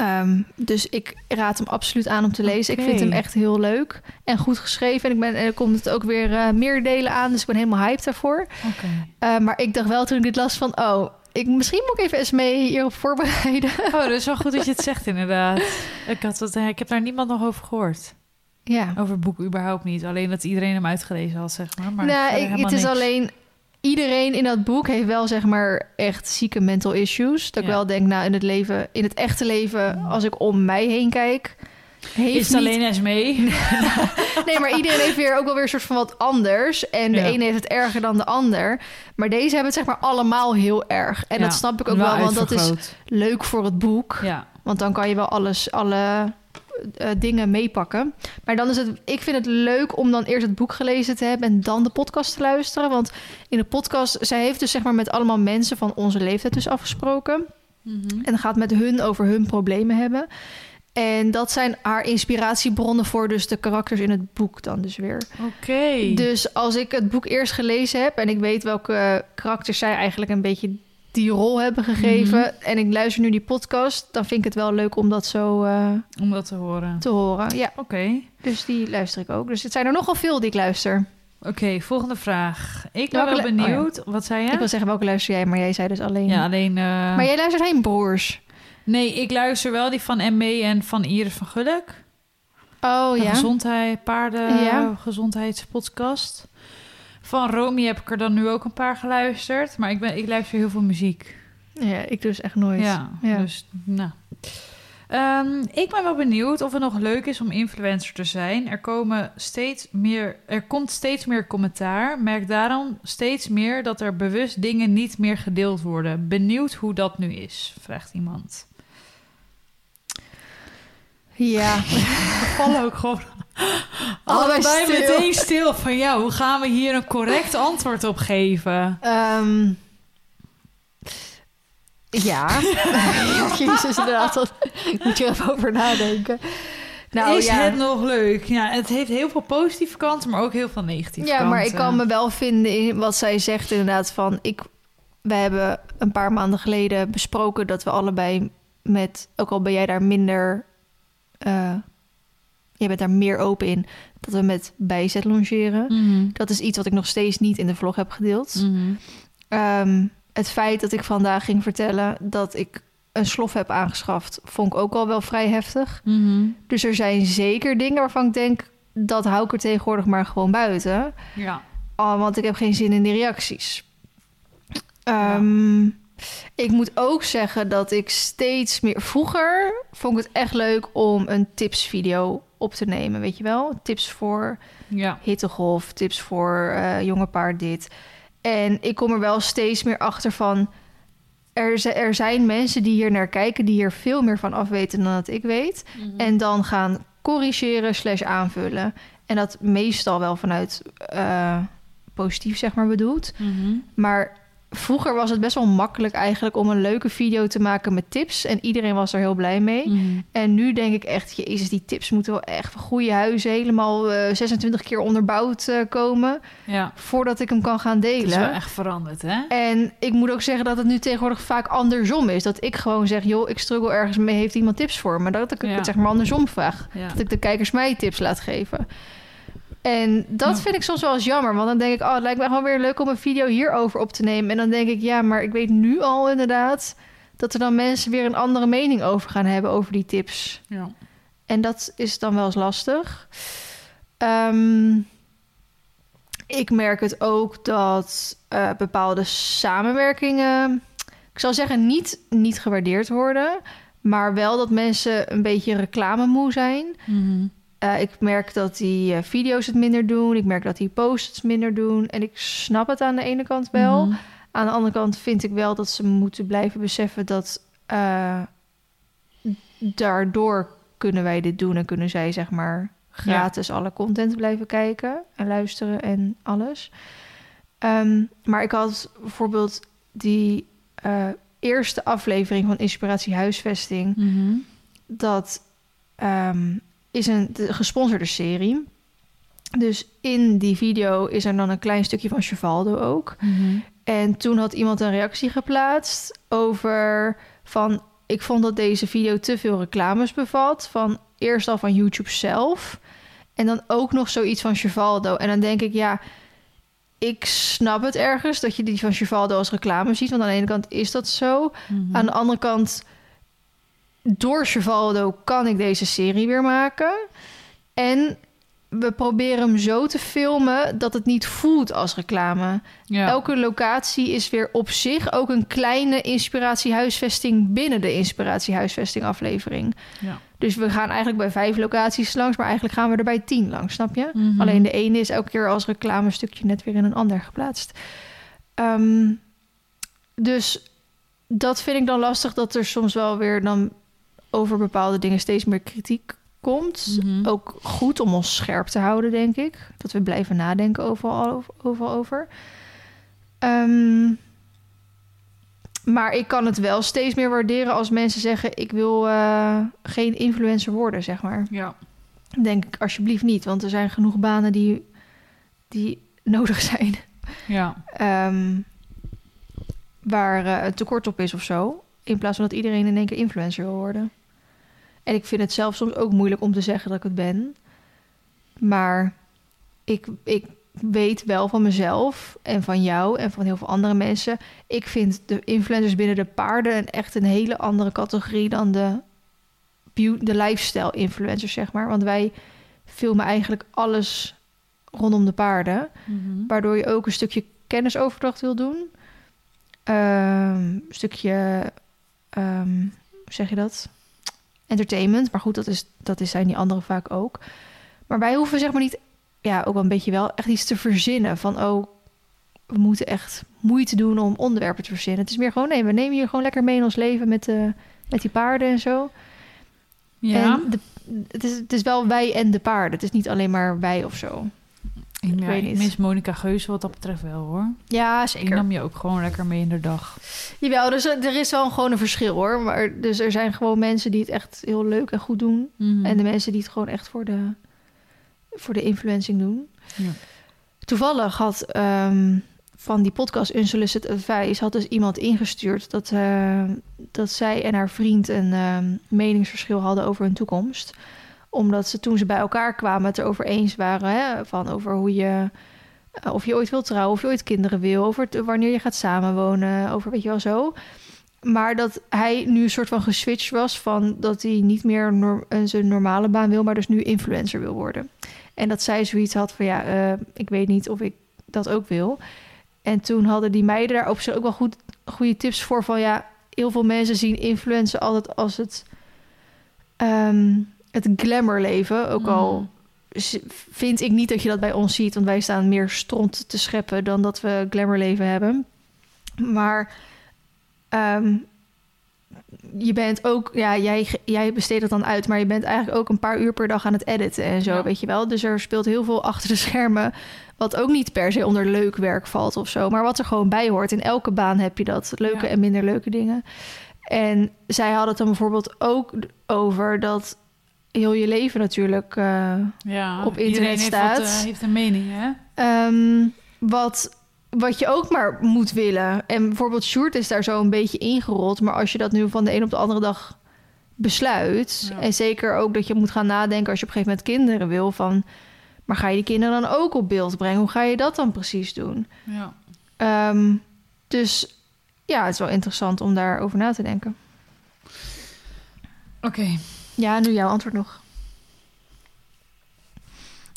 Ehm, dus ik raad hem absoluut aan om te lezen. Ik vind hem echt heel leuk en goed geschreven. En, ik ben, en er komt het ook weer eh, meer delen aan, dus ik ben helemaal hyped daarvoor. Eh, maar ik dacht wel toen ik dit las van, oh, ik, misschien moet ik even eens mee hierop voorbereiden. Oh, dat is wel goed dat je het <laughs> zegt, inderdaad. Ik, had het, ik heb daar niemand nog over gehoord. ja. Over het boek überhaupt niet. Alleen dat iedereen hem uitgelezen had, zeg maar. maar nou, ik, het is niks. alleen... Iedereen in dat boek heeft wel, zeg maar, echt zieke mental issues. Dat ik wel denk, nou, in het leven, in het echte leven, als ik om mij heen kijk... Heeft Is het niet- alleen eens mee? <laughs> Nee, maar iedereen heeft weer ook wel weer een soort van wat anders. En de Ja. ene heeft het erger dan de ander. Maar deze hebben het zeg maar allemaal heel erg. En Ja, dat snap ik ook wel, want dat is leuk voor het boek. Ja. Want dan kan je wel alles, alle eh, dingen meepakken. Maar dan is het, ik vind het leuk om dan eerst het boek gelezen te hebben en dan de podcast te luisteren. Want in de podcast, zij heeft dus zeg maar met allemaal mensen van onze leeftijd dus afgesproken. Mhm. En gaat met hun over hun problemen hebben. En dat zijn haar inspiratiebronnen voor dus de karakters in het boek dan dus weer. Oké. Dus als ik het boek eerst gelezen heb en ik weet welke karakters zij eigenlijk een beetje die rol hebben gegeven Mhm. en ik luister nu die podcast, dan vind ik het wel leuk om dat zo eh, Om dat te horen. te horen. Ja, Oké. dus die luister ik ook. Dus het zijn er nogal veel die ik luister. Oké, volgende vraag. Ik ben wel le- benieuwd. Wat zei je? Ik wil zeggen welke luister jij, maar jij zei dus alleen. Ja, alleen... eh, Maar jij luistert heen, broers. Nee, ik luister wel die van ME en van Iris van Gulik. Oh De ja. gezondheid, paarden, Ja. gezondheidspodcast. Van Romy heb ik er dan nu ook een paar geluisterd. Maar ik, ben, ik luister heel veel muziek. Ja, ik dus echt nooit. Ja, Ja. dus nou. Ehm, ik ben wel benieuwd of het nog leuk is om influencer te zijn. Er, komen steeds meer, er komt steeds meer commentaar. Merk daarom steeds meer dat er bewust dingen niet meer gedeeld worden. Benieuwd hoe dat nu is, vraagt iemand. Ja. <laughs> We vallen ook gewoon Allebei allebei stil. meteen stil van ja, hoe gaan we hier een correct <laughs> antwoord op geven? Ehm, ja. <laughs> <laughs> Jezus, inderdaad. dat- Ik moet je er even over nadenken. Nou is ja. het nog leuk? Ja, het heeft heel veel positieve kanten, maar ook heel veel negatieve Ja, kanten. maar ik kan me wel vinden in wat zij zegt inderdaad van... Ik, we hebben een paar maanden geleden besproken dat we allebei met... Ook al ben jij daar minder... eh, jij bent daar meer open in. Dat we met bijzet longeren. Mhm. Dat is iets wat ik nog steeds niet in de vlog heb gedeeld. Mhm. Ehm, het feit dat ik vandaag ging vertellen dat ik een slof heb aangeschaft... vond ik ook al wel vrij heftig. Mhm. Dus er zijn zeker dingen waarvan ik denk... dat hou ik er tegenwoordig maar gewoon buiten... Ja. Oh, want ik heb geen zin in die reacties. Ehm, Ik moet ook zeggen dat ik steeds meer... Vroeger vond ik het echt leuk om een tipsvideo op te nemen, weet je wel? Tips voor Ja. hittegolf, tips voor eh jonge paard dit. En ik kom er wel steeds meer achter van... Er, er zijn mensen die hier naar kijken... die hier veel meer van afweten dan dat ik weet. En dan gaan corrigeren slash aanvullen. En dat meestal wel vanuit eh, positief, zeg maar, bedoeld. Mhm. Maar vroeger was het best wel makkelijk eigenlijk om een leuke video te maken met tips. En iedereen was er heel blij mee. Mhm. En nu denk ik echt, jezus, die tips moeten wel echt van goede huizen helemaal eh, 26 keer onderbouwd eh, komen. Ja, Voordat ik hem kan gaan het is wel delen. echt veranderd, hè? En ik moet ook zeggen dat het nu tegenwoordig vaak andersom is. Dat ik gewoon zeg, joh, ik struggle ergens mee, heeft iemand tips voor me? Dat ik Ja. het zeg maar andersom vraag. Ja. Dat ik de kijkers mij tips laat geven. En dat Ja. vind ik soms wel eens jammer. Want dan denk ik, oh, het lijkt me gewoon weer leuk om een video hierover op te nemen. En dan denk ik, ja, maar ik weet nu al inderdaad... dat er dan mensen weer een andere mening over gaan hebben over die tips. Ja. En dat is dan wel eens lastig. Ehm, ik merk het ook dat eh, bepaalde samenwerkingen, ik zal zeggen, niet, niet gewaardeerd worden. Maar wel dat mensen een beetje reclamemoe zijn. Mhm. Eh, ik merk dat die eh, video's het minder doen. Ik merk dat die posts het minder doen. En ik snap het aan de ene kant wel. Mhm. Aan de andere kant vind ik wel dat ze moeten blijven beseffen dat eh, daardoor kunnen wij dit doen en kunnen zij zeg maar gratis alle content blijven kijken en luisteren en alles. Ehm, maar ik had bijvoorbeeld die eerste aflevering van Inspiratie Huisvesting. Mhm. Dat ehm, is een de gesponsorde serie. Dus in die video is er dan een klein stukje van Chevaldo ook. Mhm. En toen had iemand een reactie geplaatst over van ik vond dat deze video te veel reclames bevat van eerst al van YouTube zelf en dan ook nog zoiets van Chevaldo. En dan denk ik ja, ik snap het ergens dat je die van Chevaldo als reclame ziet, want aan de ene kant is dat zo. Mhm. Aan de andere kant door Chevaldo kan ik deze serie weer maken. En we proberen hem zo te filmen dat het niet voelt als reclame. ja. Elke locatie is weer op zich ook een kleine inspiratiehuisvesting binnen de inspiratiehuisvesting aflevering. Ja. Dus we gaan eigenlijk bij vijf locaties langs, maar eigenlijk gaan we er bij tien langs, snap je? Mhm. Alleen de ene is elke keer als reclamestukje net weer in een ander geplaatst. Ehm, dus dat vind ik dan lastig dat er soms wel weer dan over bepaalde dingen steeds meer kritiek komt. Mhm. Ook goed om ons scherp te houden, denk ik. Dat we blijven nadenken overal over. Overal over. Ehm, maar ik kan het wel steeds meer waarderen als mensen zeggen: ik wil eh, geen influencer worden, zeg maar. Ja. Denk ik alsjeblieft niet, want er zijn genoeg banen die, die nodig zijn. Ja. Ehm, waar een tekort op is of zo. In plaats van dat iedereen in één keer influencer wil worden. En ik vind het zelf soms ook moeilijk om te zeggen dat ik het ben. Maar ik, ik weet wel van mezelf en van jou en van heel veel andere mensen. Ik vind de influencers binnen de paarden een echt een hele andere categorie dan de, de lifestyle influencers, zeg maar. Want wij filmen eigenlijk alles rondom de paarden. Mhm. Waardoor je ook een stukje kennisoverdracht wil doen. Ehm, een stukje, ehm, hoe zeg je dat? Entertainment. Maar goed, dat, is, dat is, zijn die anderen vaak ook. Maar wij hoeven zeg maar niet, ja, ook wel een beetje wel, echt iets te verzinnen. Van, oh, we moeten echt moeite doen om onderwerpen te verzinnen. Het is meer gewoon, nee, we nemen je gewoon lekker mee in ons leven met, eh, met die paarden en zo. Ja. En de, het, is, het is wel wij en de paarden. Het is niet alleen maar wij of zo. Ik, weet ik mis Monica Geuze wat dat betreft wel, hoor. Ja, Die nam je ook gewoon lekker mee in de dag. Jawel, dus er is wel gewoon een verschil hoor. Maar dus er zijn gewoon mensen die het echt heel leuk en goed doen. Mhm. En de mensen die het gewoon echt voor de, voor de influencing doen. Ja. Toevallig had ehm, van die podcast Unsolicited Advice... had dus iemand ingestuurd dat, eh, dat zij en haar vriend... een ehm, meningsverschil hadden over hun toekomst. Omdat ze toen ze bij elkaar kwamen het erover eens waren... Hè, van over hoe je... eh, of je ooit wilt trouwen, of je ooit kinderen wil... over wanneer je gaat samenwonen, over weet je wel zo... Maar dat hij nu een soort van geswitcht was van dat hij niet meer nor- een zijn normale baan wil, maar dus nu influencer wil worden. En dat zij zoiets had van ja, eh, ik weet niet of ik dat ook wil. En toen hadden die meiden daar op zich ook wel goed, goede tips voor van ja, heel veel mensen zien influencer altijd als het, ehm, het glamour leven. Ook al Mhm. z- vind ik niet dat je dat bij ons ziet, want wij staan meer stront te scheppen dan dat we glamour leven hebben. Maar ehm, je bent ook, ja, jij, jij besteedt het dan uit, maar je bent eigenlijk ook een paar uur per dag aan het editen en zo, Ja. weet je wel. Dus er speelt heel veel achter de schermen, wat ook niet per se onder leuk werk valt of zo, maar wat er gewoon bij hoort. In elke baan heb je dat, leuke Ja. en minder leuke dingen. En zij hadden het dan bijvoorbeeld ook over dat heel je leven natuurlijk, Ja, Op internet heeft staat. wat, eh, heeft een mening, hè? Ehm, wat, wat je ook maar moet willen. En bijvoorbeeld Sjoerd is daar zo een beetje ingerold. Maar als je dat nu van de een op de andere dag besluit... Ja. en zeker ook dat je moet gaan nadenken... als je op een gegeven moment kinderen wil... van, maar ga je die kinderen dan ook op beeld brengen? Hoe ga je dat dan precies doen? Ja. Ehm, dus ja, het is wel interessant om daarover na te denken. Oké. Ja, nu jouw antwoord nog.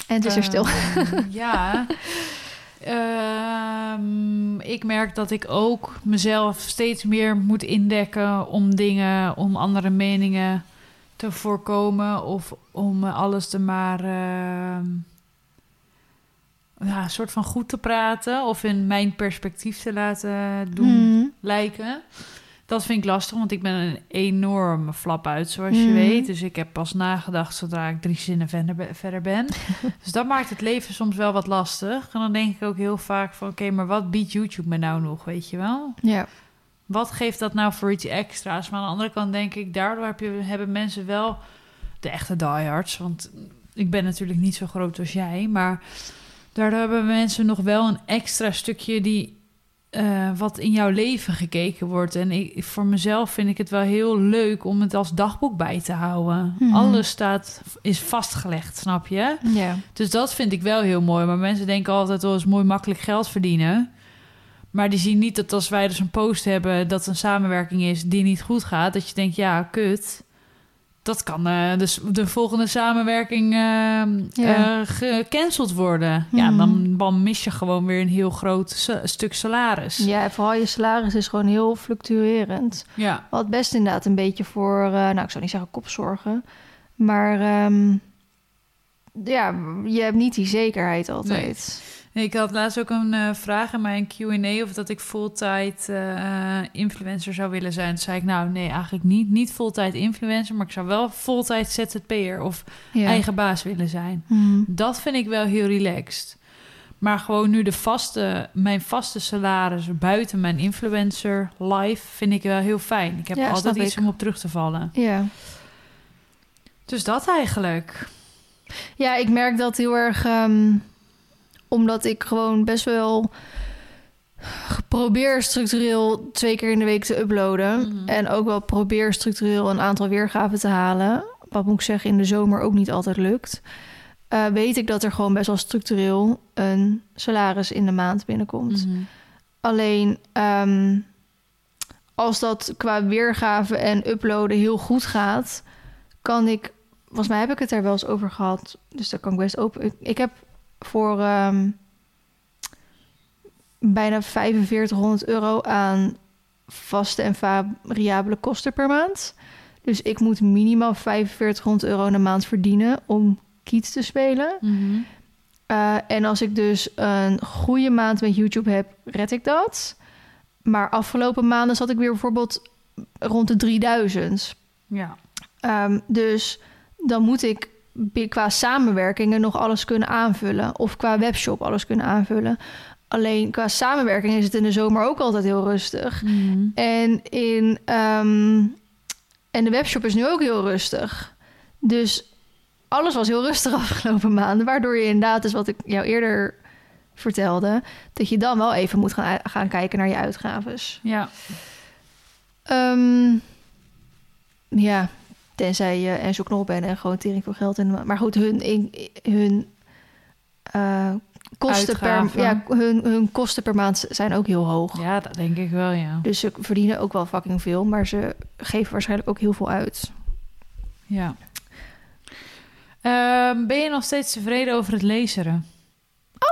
En het is er stil. Ehm, ja. Ehm, ik merk dat ik ook mezelf steeds meer moet indekken om dingen, om andere meningen te voorkomen of om alles te maar ehm, ja, een soort van goed te praten of in mijn perspectief te laten doen Hmm. lijken. Dat vind ik lastig, want ik ben een enorme flap uit, zoals je Mhm. weet. Dus ik heb pas nagedacht zodra ik drie zinnen verder be- verder ben. <laughs> dus dat maakt het leven soms wel wat lastig. En dan denk ik ook heel vaak van... oké, maar wat biedt YouTube me nou nog, weet je wel? Ja. Wat geeft dat nou voor iets extra's? Maar aan de andere kant denk ik... daardoor heb je, hebben mensen wel de echte diehards... want ik ben natuurlijk niet zo groot als jij... maar daardoor hebben mensen nog wel een extra stukje... die eh, wat in jouw leven gekeken wordt. En ik, voor mezelf vind ik het wel heel leuk om het als dagboek bij te houden. Mhm. Alles staat, is vastgelegd, snap je? Ja. Dus dat vind ik wel heel mooi. Maar mensen denken altijd, oh, is mooi makkelijk geld verdienen. Maar die zien niet dat als wij dus een post hebben... dat een samenwerking is die niet goed gaat... dat je denkt, ja, kut. Dat kan eh, dus de volgende samenwerking Ja. eh, gecanceld worden. Ja, Mhm. dan, dan mis je gewoon weer een heel groot sa- stuk salaris. Ja, vooral je salaris is gewoon heel fluctuerend. Ja. Wat best inderdaad een beetje voor, nou ik zou niet zeggen kopzorgen, maar ehm, ja, je hebt niet die zekerheid altijd. Nee, ik had laatst ook een eh, vraag in mijn Q&A... of dat ik fulltime eh, influencer zou willen zijn. Toen zei ik, nou nee, eigenlijk niet. Niet fulltime influencer, maar ik zou wel fulltime ZZP'er... of Ja. eigen baas willen zijn. Mhm. Dat vind ik wel heel relaxed. Maar gewoon nu de vaste, mijn vaste salaris buiten mijn influencer life... vind ik wel heel fijn. Ik heb Ja, altijd iets ik. om op terug te vallen. Ja. Dus dat eigenlijk. ja, ik merk dat heel erg, ehm, omdat ik gewoon best wel probeer structureel twee keer in de week te uploaden. Mhm. En ook wel probeer structureel een aantal weergaven te halen. Wat moet ik zeggen, in de zomer ook niet altijd lukt. Eh, weet ik dat er gewoon best wel structureel een salaris in de maand binnenkomt. Mhm. Alleen ehm, als dat qua weergave en uploaden heel goed gaat, kan ik. Volgens mij heb ik het er wel eens over gehad. Dus daar kan ik best open. Ik, ik heb voor ehm, bijna 4500 euro aan vaste en variabele kosten per maand. Dus ik moet minimaal 4500 euro in de maand verdienen om kiet te spelen. Mhm. Uh, en als ik dus een goede maand met YouTube heb, red ik dat. Maar afgelopen maanden zat ik weer bijvoorbeeld rond de 3000. Ja. Um, dus dan moet ik qua samenwerkingen nog alles kunnen aanvullen. Of qua webshop alles kunnen aanvullen. Alleen qua samenwerking is het in de zomer ook altijd heel rustig. Mhm. En, in, ehm, en de webshop is nu ook heel rustig. Dus alles was heel rustig <laughs> afgelopen maanden. Waardoor je inderdaad, dus wat ik jou eerder vertelde... dat je dan wel even moet gaan, gaan kijken naar je uitgaves. Ja. Ehm, ja, tenzij je en zo knol bent en gewoon tering veel geld in ma- Maar goed, hun, in- hun, eh, kosten per, ja, hun, hun kosten per maand zijn ook heel hoog. ja, dat denk ik wel, ja. Dus ze verdienen ook wel fucking veel, maar ze geven waarschijnlijk ook heel veel uit. ja. Ehm, ben je nog steeds tevreden over het laseren?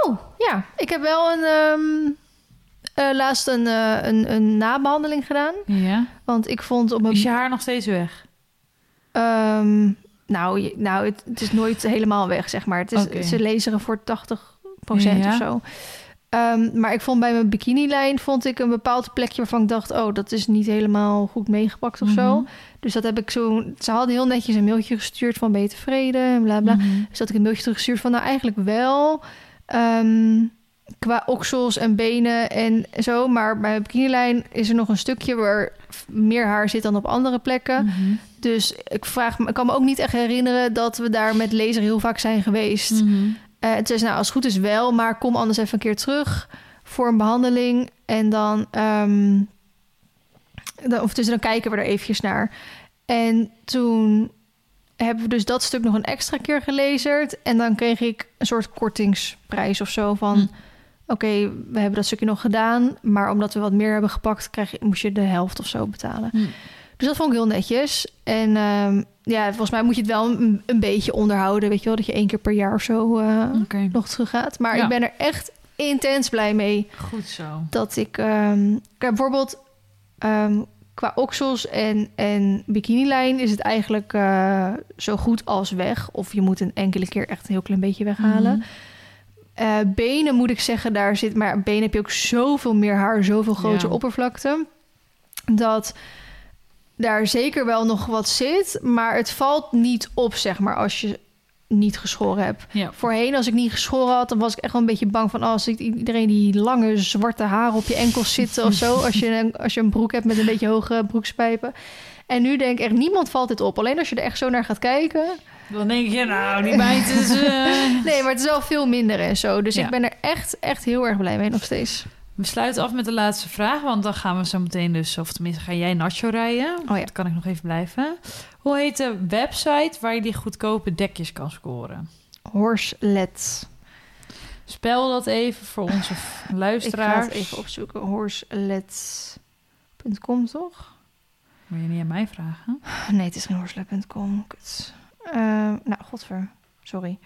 Oh, ja. Ik heb wel een, ehm, eh, laatst een, eh, een, een nabehandeling gedaan. Ja. Want ik vond op mijn... Is je haar nog steeds weg? Ehm, nou, nou het, het is nooit helemaal weg, zeg maar. Het is. Ze lezen voor 80% Ja. of zo. Ehm, maar ik vond bij mijn bikinilijn vond ik een bepaald plekje waarvan ik dacht, oh, dat is niet helemaal goed meegepakt of zo. Mhm. Dus dat heb ik zo. Ze hadden heel netjes een mailtje gestuurd van ben je tevreden en bla bla. Mhm. Dus dat ik een mailtje teruggestuurd van nou eigenlijk wel. ehm, qua oksels en benen en zo. Maar bij mijn bikinilijn is er nog een stukje waar meer haar zit dan op andere plekken. Mhm. Dus ik vraag me, ik kan me ook niet echt herinneren dat we daar met laser heel vaak zijn geweest. Mhm. Eh, het is nou als het goed is wel, maar kom anders even een keer terug voor een behandeling. En dan, ehm, dan of dus dan kijken we er eventjes naar. En toen hebben we dus dat stuk nog een extra keer gelezerd. En dan kreeg ik een soort kortingsprijs of zo van... Hm. Oké, we hebben dat stukje nog gedaan, maar omdat we wat meer hebben gepakt, krijg je, moest je de helft of zo betalen. Hm. Dus dat vond ik heel netjes. En ehm, ja, volgens mij moet je het wel een, een beetje onderhouden. Weet je wel, dat je één keer per jaar of zo eh, nog terug gaat. Maar Ja. ik ben er echt intens blij mee goed zo. dat ik... ehm, bijvoorbeeld ehm, qua oksels en, en bikinilijn is het eigenlijk eh, zo goed als weg. Of je moet een enkele keer echt een heel klein beetje weghalen. Mhm. Eh, benen moet ik zeggen, daar zit... Maar benen heb je ook zoveel meer haar, zoveel grotere Ja. oppervlakte. Dat daar zeker wel nog wat zit. Maar het valt niet op, zeg maar, als je niet geschoren hebt. Ja. Voorheen, als ik niet geschoren had, dan was ik echt wel een beetje bang van... oh, als ik iedereen die lange zwarte haren op je enkels zitten of zo... <laughs> als je, een, als je een broek hebt met een beetje hoge broekspijpen. En nu denk ik echt, niemand valt dit op. Alleen als je er echt zo naar gaat kijken... Dan denk je, nou, die is... <laughs> eh, Nee, maar het is wel veel minder en zo. Dus Ja. ik ben er echt, echt heel erg blij mee nog steeds. We sluiten af met de laatste vraag, want dan gaan we zo meteen dus... of tenminste, ga jij nacho rijden? Oh ja. Dat kan ik nog even blijven. Hoe heet de website waar je die goedkope dekjes kan scoren? Horselet. Spel dat even voor onze Ik ga luisteraars. het even opzoeken. Horselet.com, toch? Moet je niet aan mij vragen? Nee, het is geen horselet.com. Kut. Eh, nou, godver. Sorry.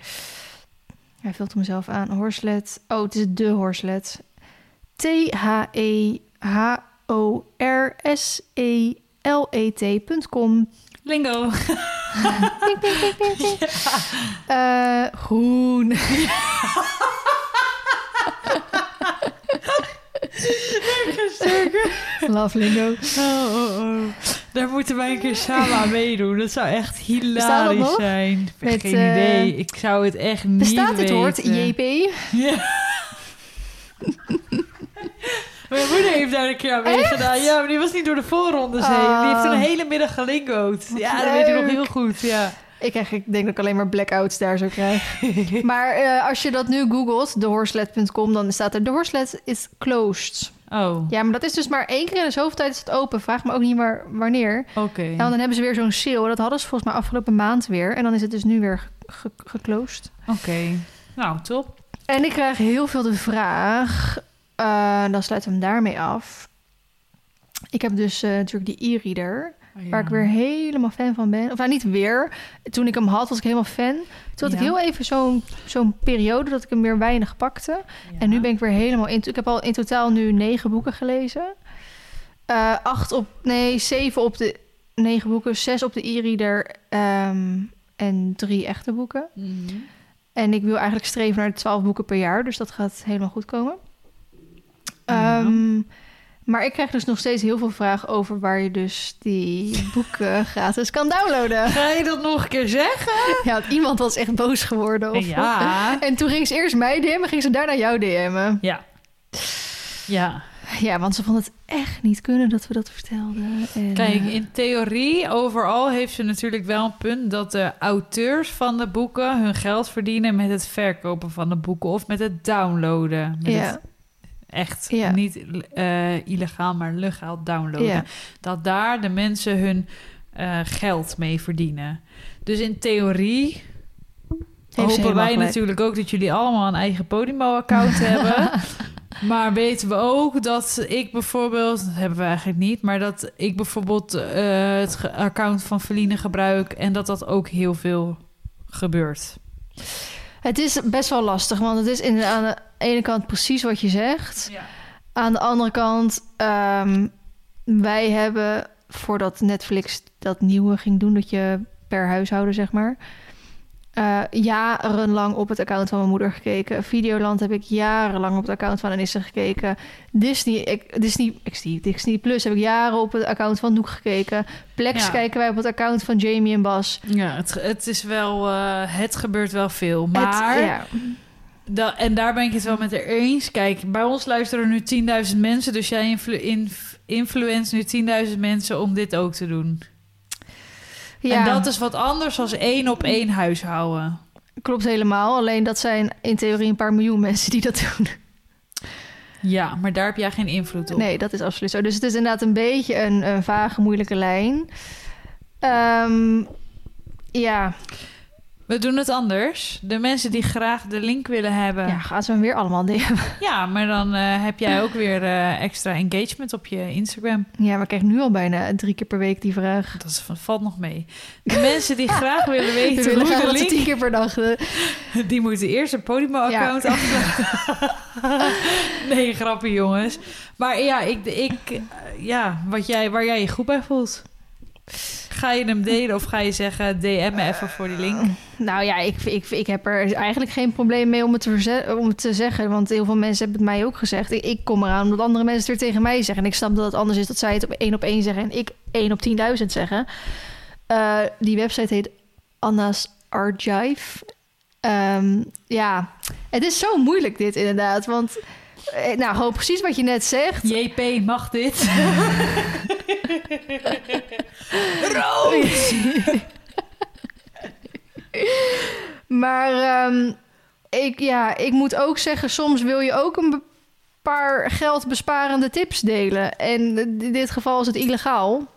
Hij vult hem zelf aan. Horselet. Oh, het is de Horselet. E T-H-E-H-O-R-S-E-L-E-T.com. Lingo. <laughs> Eh, groen. <laughs> Love lingo. Oh, oh, oh. Daar moeten wij een keer samen aan meedoen. Dat zou echt Bestaat hilarisch zijn. Ik heb Met, geen eh, idee. Ik zou het echt niet Bestaat dit weten. woord? JP? Ja. <laughs> Mijn moeder heeft daar een keer aan meegedaan. Ja, maar die was niet door de voorrondes heen. Die heeft Ah. een hele middag gelingoed. Wat Ja, dat weet ik nog heel goed. Ja. Ik, krijg, ik denk dat ik alleen maar blackouts daar zo krijg. <laughs> maar eh, als je dat nu googelt, thehorselet.com, dan staat er... The horselet is closed. Oh, Ja, maar dat is dus maar één keer in de zoveel tijd is het open. Vraag me ook niet meer wanneer. oké. En dan hebben ze weer zo'n sale. Dat hadden ze volgens mij afgelopen maand weer. En dan is het dus nu weer ge- geclosed. Oké. Nou, top. En ik krijg heel veel de vraag... eh, dan sluiten we hem daarmee af. Ik heb dus eh, natuurlijk die e-reader... Waar ik weer helemaal fan van ben. Of nou, niet weer. Toen ik hem had, was ik helemaal fan. Toen had ik heel even zo'n zo'n periode dat ik hem weer weinig pakte. En nu ben ik weer helemaal in. Ik heb al in totaal nu negen boeken gelezen. Eh, acht op, nee, zeven op de negen boeken. Zes op de e-reader. ehm, en drie echte boeken. Mhm. En ik wil eigenlijk streven naar de twaalf boeken per jaar. Dus dat gaat helemaal goed komen. Ja. Ehm, maar ik krijg dus nog steeds heel veel vragen over waar je dus die <laughs> boeken gratis kan downloaden. Ga je dat nog een keer zeggen? Ja, iemand was echt boos geworden. Of Ja. <laughs> En toen ging ze eerst mij DM'en en ging ze daarna jou DM'en. Ja. Ja. Ja, want ze vonden het echt niet kunnen dat we dat vertelden. En, Kijk, eh, in theorie, overal heeft ze natuurlijk wel een punt dat de auteurs van de boeken hun geld verdienen met het verkopen van de boeken of met het downloaden. Met ja, het echt Ja. niet eh, illegaal, maar legaal downloaden. ja, Dat daar de mensen hun eh, geld mee verdienen. Dus in theorie Heeft hopen wij gelijk. natuurlijk ook dat jullie allemaal een eigen Podimo-account <laughs> hebben. Maar weten we ook dat ik bijvoorbeeld, dat hebben we eigenlijk niet, maar dat ik bijvoorbeeld eh, het account van Feline gebruik en dat dat ook heel veel gebeurt. Het is best wel lastig, want het is in, aan de ene kant precies wat je zegt. Ja. Aan de andere kant, ehm, wij hebben voordat Netflix dat nieuwe ging doen, dat je per huishouden zeg maar, eh, jarenlang op het account van mijn moeder gekeken. Videoland heb ik jarenlang op het account van Anissa gekeken. Disney, ik, Disney, Disney, Disney Plus heb ik jaren op het account van Noek gekeken. Plex Ja. kijken wij op het account van Jamie en Bas. Ja, het, het is wel... eh, het gebeurt wel veel. Het- Maar... ja. Da- en daar ben ik het wel met haar eens. Kijk, bij ons luisteren nu 10.000 mensen. Dus jij influ inf- influence nu 10.000 mensen om dit ook te doen. Ja, En dat is wat anders dan één op één huishouden. klopt helemaal. Alleen dat zijn in theorie een paar miljoen mensen die dat doen. Ja, maar daar heb jij geen invloed op. Nee, dat is absoluut zo. Dus het is inderdaad een beetje een, een vage, moeilijke lijn. Ehm, ja. We doen het anders. De mensen die graag de link willen hebben. ja, Ja, gaan ze hem weer allemaal DM. maar dan eh, heb jij ook weer eh, extra engagement op je Instagram. Ja, maar ik krijg nu al bijna drie keer per week die vraag. Dat is, valt nog mee. De mensen die graag willen <laughs> We weten willen hoe graag link... tien keer per dag... eh, Die moeten eerst een Podimo-account afsluiten. <laughs> nee, grappie jongens. Maar ja, ik, ik, ja wat jij, waar jij je goed bij voelt. Ga je hem delen of ga je zeggen... DM me even voor die link? Nou ja, ik, ik, ik heb er eigenlijk geen probleem mee om het, te om het te zeggen. Want heel veel mensen hebben het mij ook gezegd. Ik, ik kom eraan omdat andere mensen het weer tegen mij zeggen. En ik snap dat het anders is dat zij het op één op één zeggen... en ik één op 10.000 zeggen. Eh, die website heet Anna's Archive. Ehm, ja, het is zo moeilijk dit inderdaad. Want, eh, nou, gewoon precies wat je net zegt. JP, mag dit? <laughs> Roos! <laughs> Maar ehm, ik, ja, ik moet ook zeggen, soms wil je ook een paar geldbesparende tips delen. En in dit geval is het illegaal.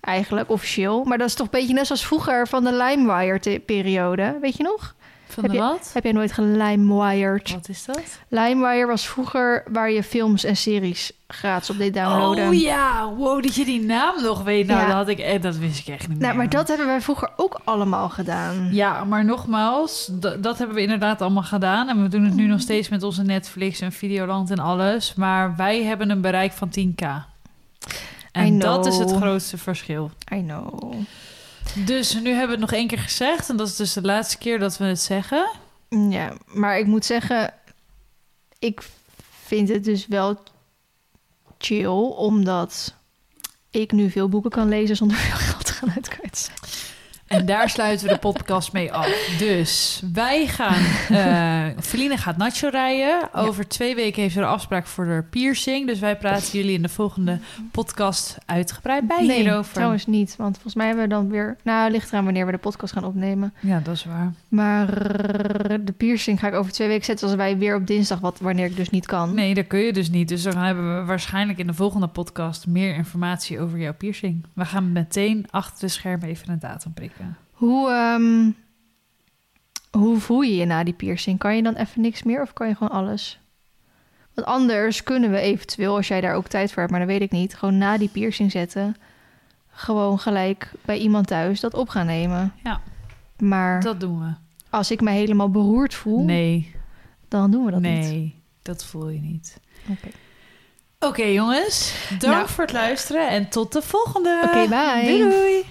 Eigenlijk, officieel. Maar dat is toch een beetje net zoals vroeger van de LimeWire-periode. Weet je nog? Van Heb de je- wat? Heb jij nooit gelimewired? Wat is dat? LimeWire was vroeger waar je films en series gratis op deed downloaden. Oh ja, wow, dat je die naam nog weet. Nou, Ja. dat, had ik, eh, dat wist ik echt niet Nou, meer. maar dat hebben wij vroeger ook allemaal gedaan. Ja, maar nogmaals, dat hebben we inderdaad allemaal gedaan. En we doen het nu nog steeds met onze Netflix en Videoland en alles. Maar wij hebben een bereik van 10k. I En dat is het grootste verschil. I know. Dus nu hebben we het nog één keer gezegd. En dat is dus de laatste keer dat we het zeggen. Ja, maar ik moet zeggen, ik vind het dus wel chill, omdat ik nu veel boeken kan lezen zonder <laughs> veel geld te gaan uitkwijt. En daar sluiten we de podcast mee af. Dus wij gaan... eh Feline gaat nacho rijden. Over twee weken heeft ze een afspraak voor de piercing. Dus wij praten jullie in de volgende podcast uitgebreid bij nee, hierover. trouwens niet, want volgens mij hebben we dan weer... Nou, ligt eraan wanneer we de podcast gaan opnemen. Ja, dat is waar. Maar de piercing ga ik over twee weken zetten als wij weer op dinsdag, wat, wanneer ik dus niet kan. Nee, dat kun je dus niet. Dus dan hebben we waarschijnlijk in de volgende podcast meer informatie over jouw piercing. We gaan meteen achter de schermen even een datum prikken. Hoe, ehm, hoe voel je je na die piercing? Kan je dan even niks meer of kan je gewoon alles? Want anders kunnen we eventueel, als jij daar ook tijd voor hebt, maar dat weet ik niet, gewoon na die piercing zetten. Gewoon gelijk bij iemand thuis dat op gaan nemen. Ja. Maar Dat doen we. als ik me helemaal beroerd voel, Nee, dan doen we dat niet. nee, dat voel je niet. Oké, Oké jongens, dank Nou. voor het luisteren en tot de volgende. Oké, bye. Doei doei.